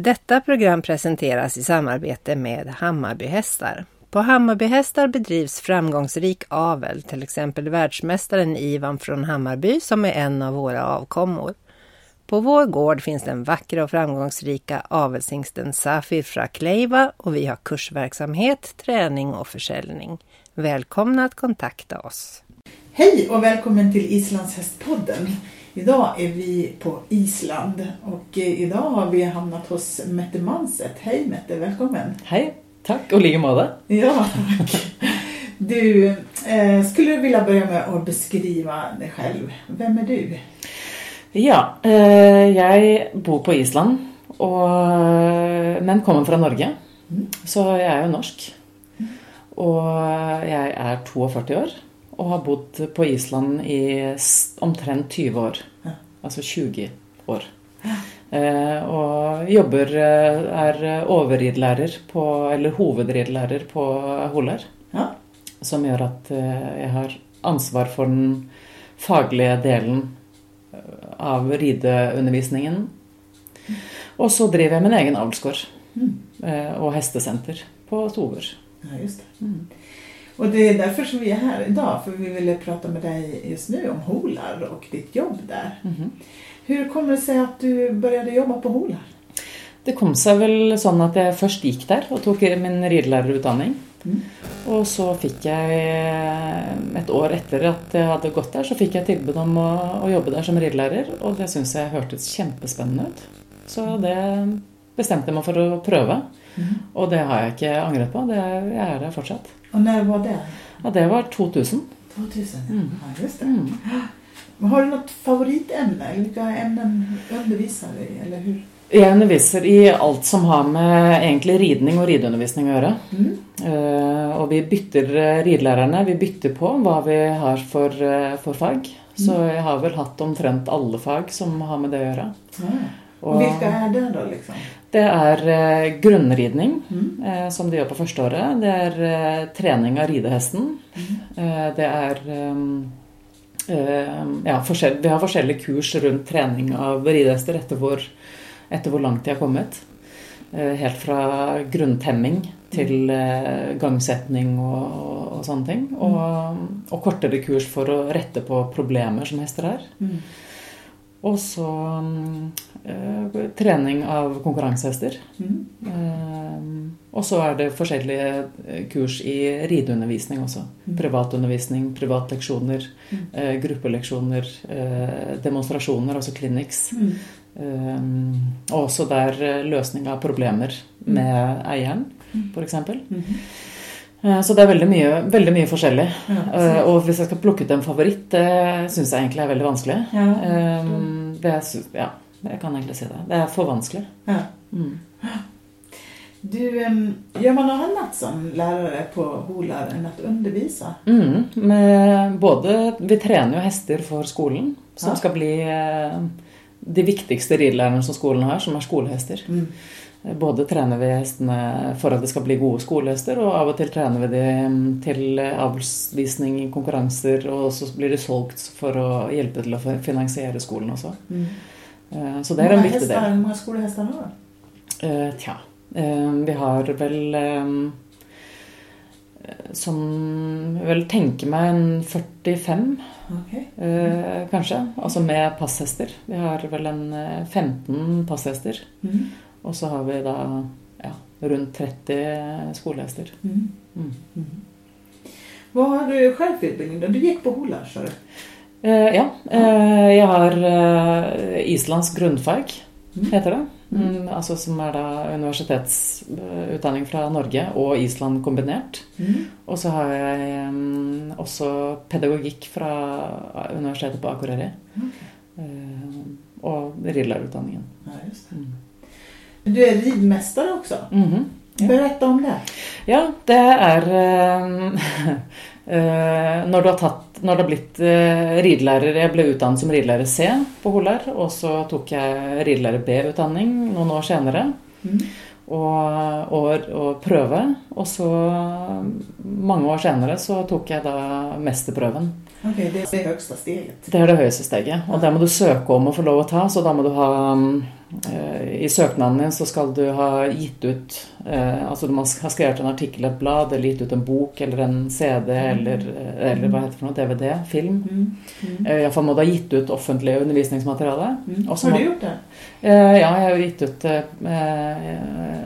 Detta program presenteras i samarbete med Hammarbyhästar. På Hammarbyhästar bedrivs framgångsrik avel, till exempel världsmästaren Ivan från Hammarby som är en av våra avkommor. På vår gård finns den vackra och framgångsrika avelshingsten Safir Frakleiva och vi har kursverksamhet, träning och försäljning. Välkomna att kontakta oss. Hej och välkommen till Islandshästpodden. Idag är vi på Island och eh, idag har vi hamnat hos Mette Manset. Hej Mette, välkommen. Hej, tack och like måte. Ja, tack. Du, eh, skulle du vilja börja med att beskriva dig själv? Vem är du? Ja, eh, jeg bor på Island, och, men kommer fra Norge. Så jeg er jo norsk. Og jeg er 42 år og har bodd på Island i omtrent 20 år. Ja. Altså 20 år. Eh, og jobber eh, Er overridelærer på Eller hovedridelærer på Holar. Ja, Som gjør at eh, jeg har ansvar for den faglige delen eh, av rideundervisningen. Og så driver jeg min egen avlsgård mm. og hestesenter på Tover. ja just det. Och det är därför som vi är här idag, för vi ville prata med dig just nu om Holar och ditt jobb där. Hur kommer det seg at du började jobba på Holar? Det kom seg vel sånn at jeg først gikk der og tok min ridelærerutdanning. Og så fikk jeg, et år etter at jeg hadde gått der, så fikk jeg tilbud om å, å jobbe der som ridelærer. Og det syns jeg hørtes kjempespennende ut. Så det bestemte meg for å prøve. Og det har jeg ikke angret på. Det, jeg er der fortsatt. Og når var det? Ja, det var 2000. 2000, ja just det. Men Har du något Eller hvilke emner underviser du i? Eller hur? Jeg underviser i alt som har med egentlig ridning og rideundervisning å gjøre. Mm. Uh, og vi bytter eh, ridelærerne. Vi bytter på hva vi har for, uh, for fag. Så jeg har vel hatt omtrent alle fag som har med det å gjøre. Ja. Och- vilka är det da? liksom? Det er eh, grunnridning, Mm. eh, som de gjør på første året. Det er eh, trening av ridehesten. Eh, det er eh, eh, ja, Vi har forskjellige kurs rundt trening av ridehester etter hvor, etter hvor langt de har kommet. Eh, helt fra grunntemming til eh, gangsetning og, og, og sånne ting. Og, og kortere kurs for å rette på problemer som hester er. Mm. Og så mm, eh, trening av konkurransehester. Mm. Eh, og så er det forskjellige eh, kurs i rideundervisning også. Privatundervisning, privatleksjoner, eh, gruppeleksjoner, eh, demonstrasjoner, altså clinics. Mm. Eh, og også der løsning av problemer med eieren, f.eks. Eh, Så det er veldig mye, veldig mye forskjellig. Ja, Eh, Og hvis jeg skal plukke ut en favoritt, det syns jeg egentlig er veldig vanskelig. Ja. Eh, Det er, ja, jeg kan egentlig si det. Det er for vanskelig. Ja. Mm. Du, gör man noe annet som lærere på Holar enn å undervise? Mm, med både, vi trener jo hester for skolen, som Ja. skal bli eh, de viktigste ridelærerne som skolen har, som er skolehester. Mm. Både trener vi hestene for at det skal bli gode skolehester, og av og til trener vi dem til avlsvisning, konkurranser, og så blir de solgt for å hjelpe til å finansiere skolen også. Mm. Eh, Så det er en viktig del. Hvor mange skolehester har du? Eh, Tja. eh, Vi har vel eh, Som vel tenker meg en 45, okay. eh, kanskje. Altså med passhester. Vi har vel en eh, 15 passhester. Mm. Og så har vi da ja, rundt 30 skolehester. Mm. Mm. Hva har du själv för? Du gikk på Hola, sa du? Eh, ja. Eh, jeg har eh, Islands grunnfag, heter det. Mm, altså Som er da universitetsutdanning fra Norge og Island kombinert. Mm. Og så har jeg mm, også pedagogikk fra universitetet på Akureyri. Eh, og ridelærerutdanningen. Ja, just det. Mm. Du är ridmästare också. Ja. Berätta om det. Ja, det er eh, eh, når, du har tatt, når du har blitt eh, ridelærer Jeg ble utdannet som ridelærer C på Holar, og så tok jeg ridelærer B-utdanning noen år senere. Mm. Og, og, og prøve. Og så, mange år senere, så tok jeg da mesterprøven. Ok, det er det høyeste steget. Det er det høyeste steget. Og det må du søke om å få lov å ta, så da må du ha I søknaden din så skal du ha gitt ut Altså du må ha skrevet en artikkel i et blad, eller gitt ut en bok eller en CD eller, eller hva heter det for noe, DVD, film. Mm. Mm. Iallfall må du ha gitt ut offentlig undervisningsmateriale. Mm. Har du gjort det? Ja, jeg har gitt ut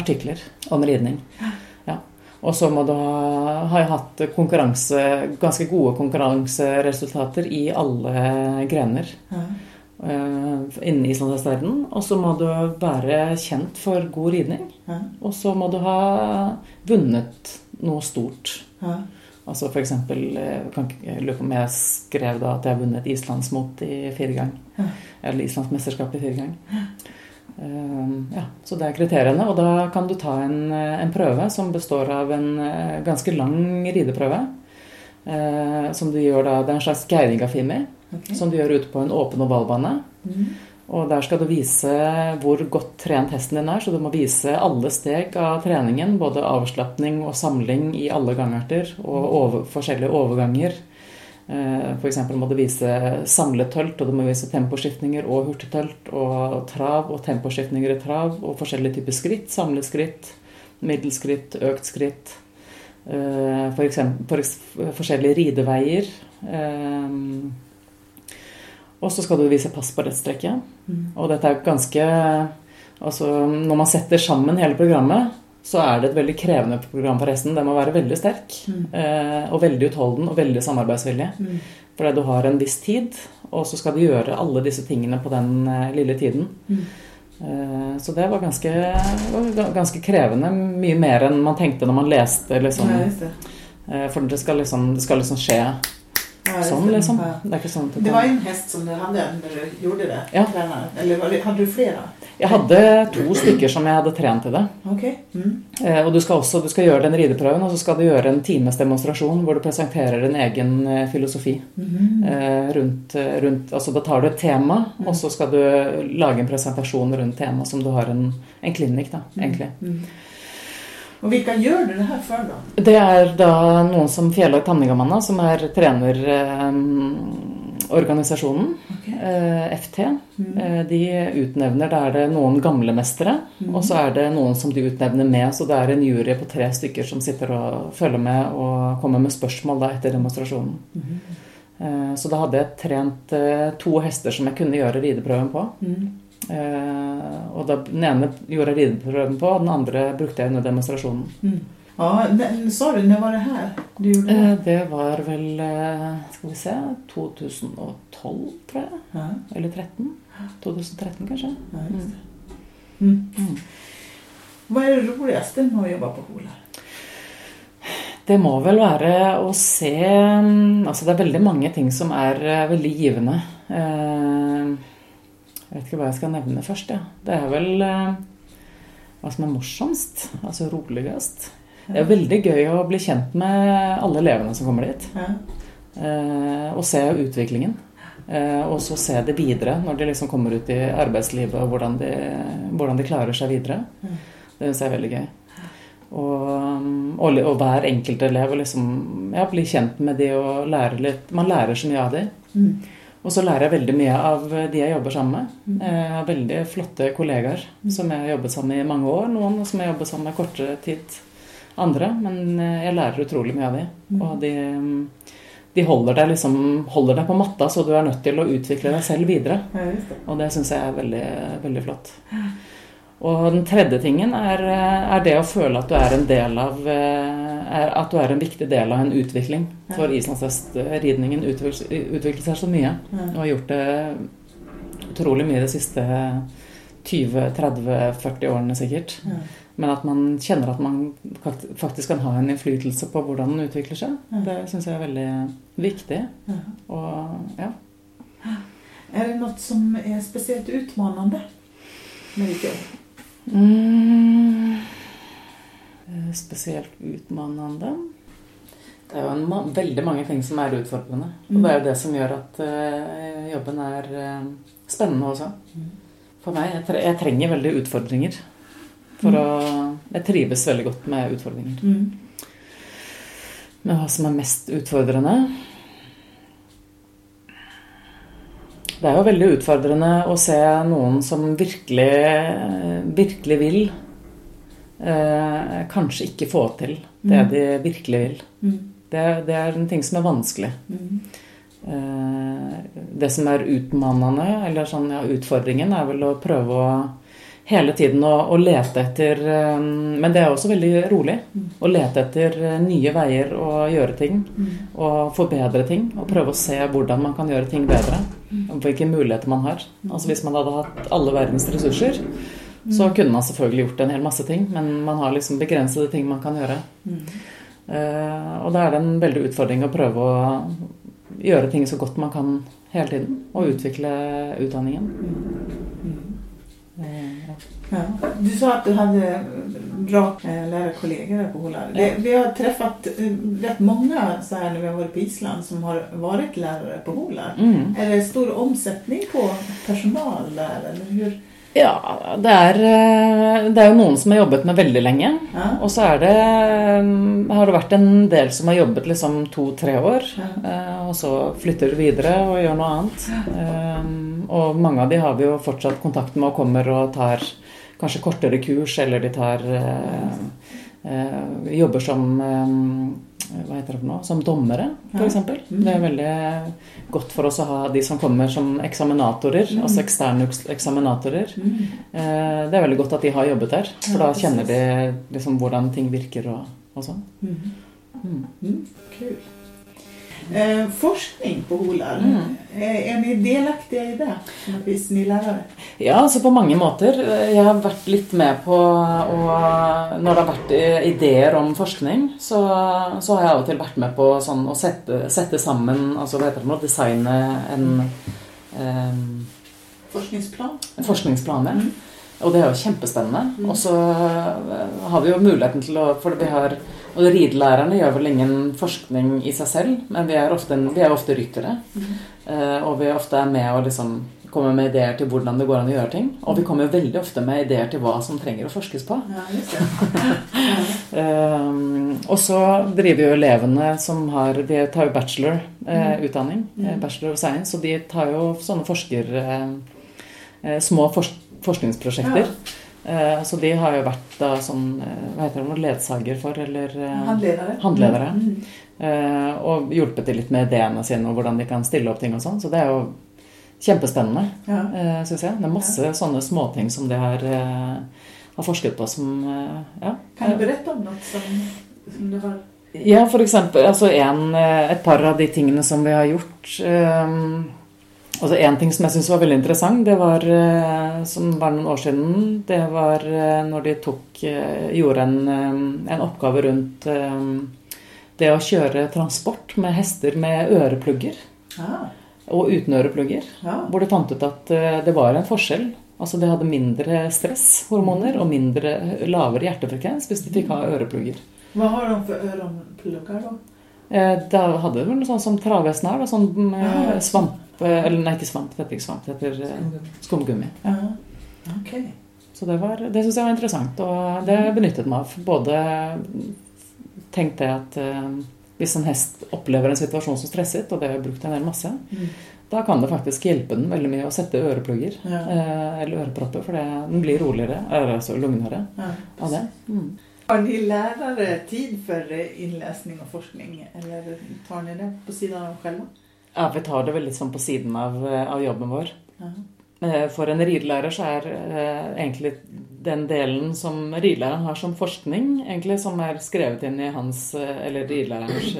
artikler om ridning. Ja. Og så må du ha, ha hatt ganske gode konkurranseresultater i alle grener. Ja innen islandshestverden. Og så må du være kjent for god ridning. Ja. Og så må du ha vunnet noe stort. Ja. Altså for eksempel eh, Jeg lurer på om jeg skrev da at jeg har vunnet islandsmot i fire gang. Ja. Eller islandsmesterskap i fire gang. Uh, ja, så det er kriteriene. Og da kan du ta en, en prøve som består av en ganske lang rideprøve. Som du gjør da, Det er en slags geirigafimi okay. som du gjør ute på en åpen ovalbane. Mm. Og der skal du vise hvor godt trent hesten din er, så du må vise alle steg av treningen. Både avslapning og samling i alle gangarter og over, forskjellige overganger. Eh, F.eks. må du vise samlet tølt, og du må vise temposkiftninger og hurtigtølt. Og trav og temposkiftninger i trav og forskjellige typer skritt. Samlet skritt, middelskritt, økt skritt. Eh, for eksempel, for forskjellige rideveier. Og så skal du vise pass på rettstrekket. Mm. Og dette er ganske Altså, når man setter sammen hele programmet, så er det et veldig krevende program for hesten. Den må være veldig sterk mm. eh, og veldig utholden og veldig samarbeidsvillig. Mm. Fordi du har en viss tid, og så skal du gjøre alle disse tingene på den eh, lille tiden. Mm. Eh, så det var ganske, ganske, krevende. Mye mer enn man tenkte når man leste, liksom. For det skal liksom, det skal liksom skje sånn, liksom. Det sånn det, var en hest som det hadde når du gjorde det? Ja. Eller hadde du flere? Jeg hadde to stykker som jeg hadde trent til det. Okay. Mm. Eh, og du skal også du skal gjøre den rideprøven, og så skal du gjøre en times demonstrasjon hvor du presenterer din egen eh, filosofi. Mm. Rundt, rundt, altså Da tar du et tema, mm. og så skal du lage en presentasjon rundt temaet som du har en, en klinikk, da, mm. egentlig. Mm. Og hvilke gjør du det her for, da? Det er da noen som Fjellag Tanningamanna, som er trenerorganisasjonen. Eh, okay. eh, FT. Mm. Eh, de utnevner Da er det noen gamle mestere, mm. og så er det noen som de utnevner med. Så det er en jury på tre stykker som sitter og følger med og kommer med spørsmål da etter demonstrasjonen. Mm. Eh, så da hadde jeg trent eh, to hester som jeg kunne gjøre rideprøven på. Eh, og da, Den ene gjorde jeg rideprøven på, og den andre brukte jeg under demonstrasjonen. Mm. Ja, sa du, Når var det her du gjorde det? Eh, det var vel eh, Skal vi se 2012, tror jeg. Ja. Eller 13. 2013, kanskje. Ja, mm. mm. Mm. Hva er det roligste med å jobbe på Hola? Det må vel være å se mm, Altså, det er veldig mange ting som er veldig givende. Eh, jeg vet ikke hva jeg skal nevne først. Ja. Det er vel eh, hva som er morsomst. Altså roligst. Det er veldig gøy å bli kjent med alle elevene som kommer dit. Ja. Eh, og se utviklingen. Eh, og så se det videre når de liksom kommer ut i arbeidslivet, og hvordan de, hvordan de klarer seg videre. Ja. Det syns jeg er veldig gøy. Og, og, og hver enkelt elev liksom, ja, bli kjent med de og lære litt Man lærer så mye av de. Mm. Og så lærer jeg veldig mye av de jeg jobber sammen med. Mm. Jeg har veldig flotte kollegaer mm. som jeg har jobbet sammen med i mange år. Noen som jeg har jobbet sammen med kortere tid andre. Men eh, jeg lærer utrolig mye av dem. Mm. Og de, de holder, deg liksom, holder deg på matta, så du er nødt til å utvikle deg selv videre. Og det syns jeg er veldig, veldig flott. Og den tredje tingen er, er, det å føle at du er en del av er At du er en viktig del av en utvikling. For islandshestridningen utvikler seg så mye. Og har gjort det utrolig mye de siste 20-30-40 årene sikkert. Men at man kjenner at man faktisk kan ha en innflytelse på hvordan den utvikler seg, det syns jeg er veldig viktig. Og ja. Er det noe som er spesielt utmanende med ditt jobb? Mm. Eh, spesielt utmanende. Det er jo en, veldig mange ting som er utfordrende. Og det er jo det som gjør at uh, jobben er uh, spennende også. For meg jeg, jeg, trenger veldig utfordringer. For å Jeg trives veldig godt med utfordringer. Mm. Men hva som er mest utfordrende Det er jo veldig utfordrende å se noen som virkelig, virkelig vil, eh, kanskje ikke få til det Mm. de virkelig vil. Mm. Det, det er en ting som er vanskelig. Mm. Eh, det som er utmannende, eller sånn, ja, utfordringen, er vel å prøve å hele tiden å, å lete etter eh, Men det er også veldig rolig. Mm. Å lete etter eh, nye veier å gjøre ting. Mm. Og forbedre ting. Og prøve å se hvordan man kan gjøre ting bedre. Hvilke muligheter man har. Altså Hvis man hadde hatt alle verdens ressurser, så kunne man selvfølgelig gjort en hel masse ting. Men man har liksom begrensede ting man kan gjøre. Mm. Eh, og da er det en veldig utfordring å prøve å gjøre ting så godt man kan hele tiden. Og utvikle utdanningen. Eh, ja. Du sa at du hadde bra lærerkolleger på Holar. Ja. vi har truffet rett mange många så her når vi har vært på Island som har vært lærere på Holar. Mm. Er det stor omsetning på personal der, eller hur? ja, det er, eh, det er jo noen som har jobbet med veldig lenge. Ja. Og så det, eh, har det vært en del som har jobbet liksom to-tre år. Ja. eh, Og så flytter de videre og gjør noe annet. Ja. Og mange av de har vi jo fortsatt kontakt med og kommer og tar kanskje kortere kurs, eller de tar eh, eh, Jobber som eh, hva heter det for noe? Som dommere, f.eks. Mm. Det er veldig godt for oss å ha de som kommer som eksaminatorer, Mm. altså eksterne eksaminatorer. Mm. Eh, Det er veldig godt at de har jobbet der, for da kjenner de liksom hvordan ting virker og, og sånn. Mm. Mm. Eh, forskning på Holar. Mm. Eh, är ni delaktiga i det? Hvis ni lærer? Ja, altså på mange måter. Jeg har vært litt med på å Når det har vært eh, ideer om forskning, så, så har jeg av og til vært med på sånn å sette, sette sammen Altså hva heter det nå? Designe en, em, Forskningsplan? en forskningsplan. ja. Mm. Og det er jo kjempespennende. Mm. Og så eh, har vi jo muligheten til å For vi har Og ridelærerne gjør vel ingen forskning i seg selv, men vi er ofte, vi er ofte ryttere. Mm. Eh, og vi ofte er med og liksom kommer med ideer til hvordan det går an å gjøre ting. Og vi kommer veldig ofte med ideer til hva som trenger å forskes på. Ja, um. Og så driver jo elevene som har De tar jo bachelorutdanning, Mm. eh, bachelor of science, og de tar jo sånne forsker... Eh, små fors forskningsprosjekter. Eh, så de har jo vært da sånn eh, Hva heter det? Ledsager for, eller eh, Handledare. Handledere. Mm. Eh, og hjulpet dem litt med ideene sine og hvordan de kan stille opp ting og sånn. Så det er jo kjempespennende, Ja. syns jeg. Det er masse sånne småting som de har, har forsket på som ja. Kan du berette om noe som, som du har Ja, eksempel altså en, et par av de tingene som vi har gjort. eh, altså En ting som jeg syns var veldig interessant, det var eh, som var noen år siden, det var eh, når de tok, eh, gjorde en, en oppgave rundt det å kjøre transport med hester med øreplugger ah, og uten øreplugger. ja. Hvor de fant ut at det var en forskjell. Altså De hadde mindre stresshormoner og mindre, lavere hjertefrekvens hvis de fikk ha øreplugger. Hva har de for øreplugger? Eh, Da hadde de vel noe sånt som travhesten har. da, Sånn eh, svamp Eller nei, ikke svamp. Det heter ikke svamp. Det heter eh, skumgummi. Ja. Okej. Så det, var- det syns jeg var interessant, og det benyttet meg av. Både tenkte jeg at eh, hvis en hest opplever en situasjon som stresset, og det har jeg brukt en hel masse, Mm. da kan det faktisk hjelpe den veldig mye å sette øreplugger. Ja. eh, Eller ørepropper, for det, den blir roligere, eller altså lugnere Ja. av det. Mm. Har ni lærere tid for innlesning og forskning eller tar ni det på siden av själva? Ja, vi tar det vel litt sånn på siden av, eh, av jobben vår. Ja. Eh, For en ridelærer så er eh, egentlig den delen som ridelæreren har som forskning, egentlig som er skrevet inn i hans, eller ridelærerens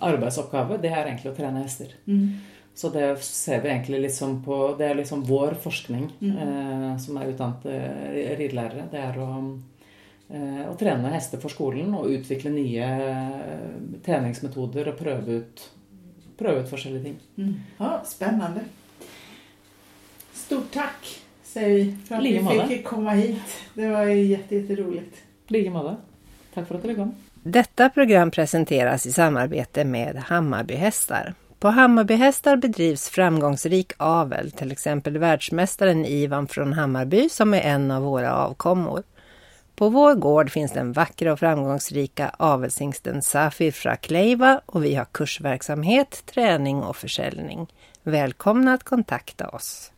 arbeidsoppgave, det er egentlig å trene hester. Mm. Så det ser vi egentlig liksom på Det er liksom vår forskning Mm. eh, som er utdannet eh, ridelærere. Det er å, eh, å trene hester for skolen og utvikle nye treningsmetoder og prøve ut, prøve ut forskjellige ting. Mm. Ja, Spennende. Stort takk, sier vi for at like vi fikk komme hit. Det var ju jätte, jätteroligt. I like måte. Takk for at dere kom. Detta program presenteras i samarbete med Hammarbyhästar. På Hammarbyhästar bedrivs framgångsrik avel, till exempel världsmästaren Ivan från Hammarby som är en av våra avkommor. På vår gård finns den vackra och framgångsrika avelshingsten fra Kleiva och vi har kursverksamhet, träning och försäljning. Välkomna att kontakta oss!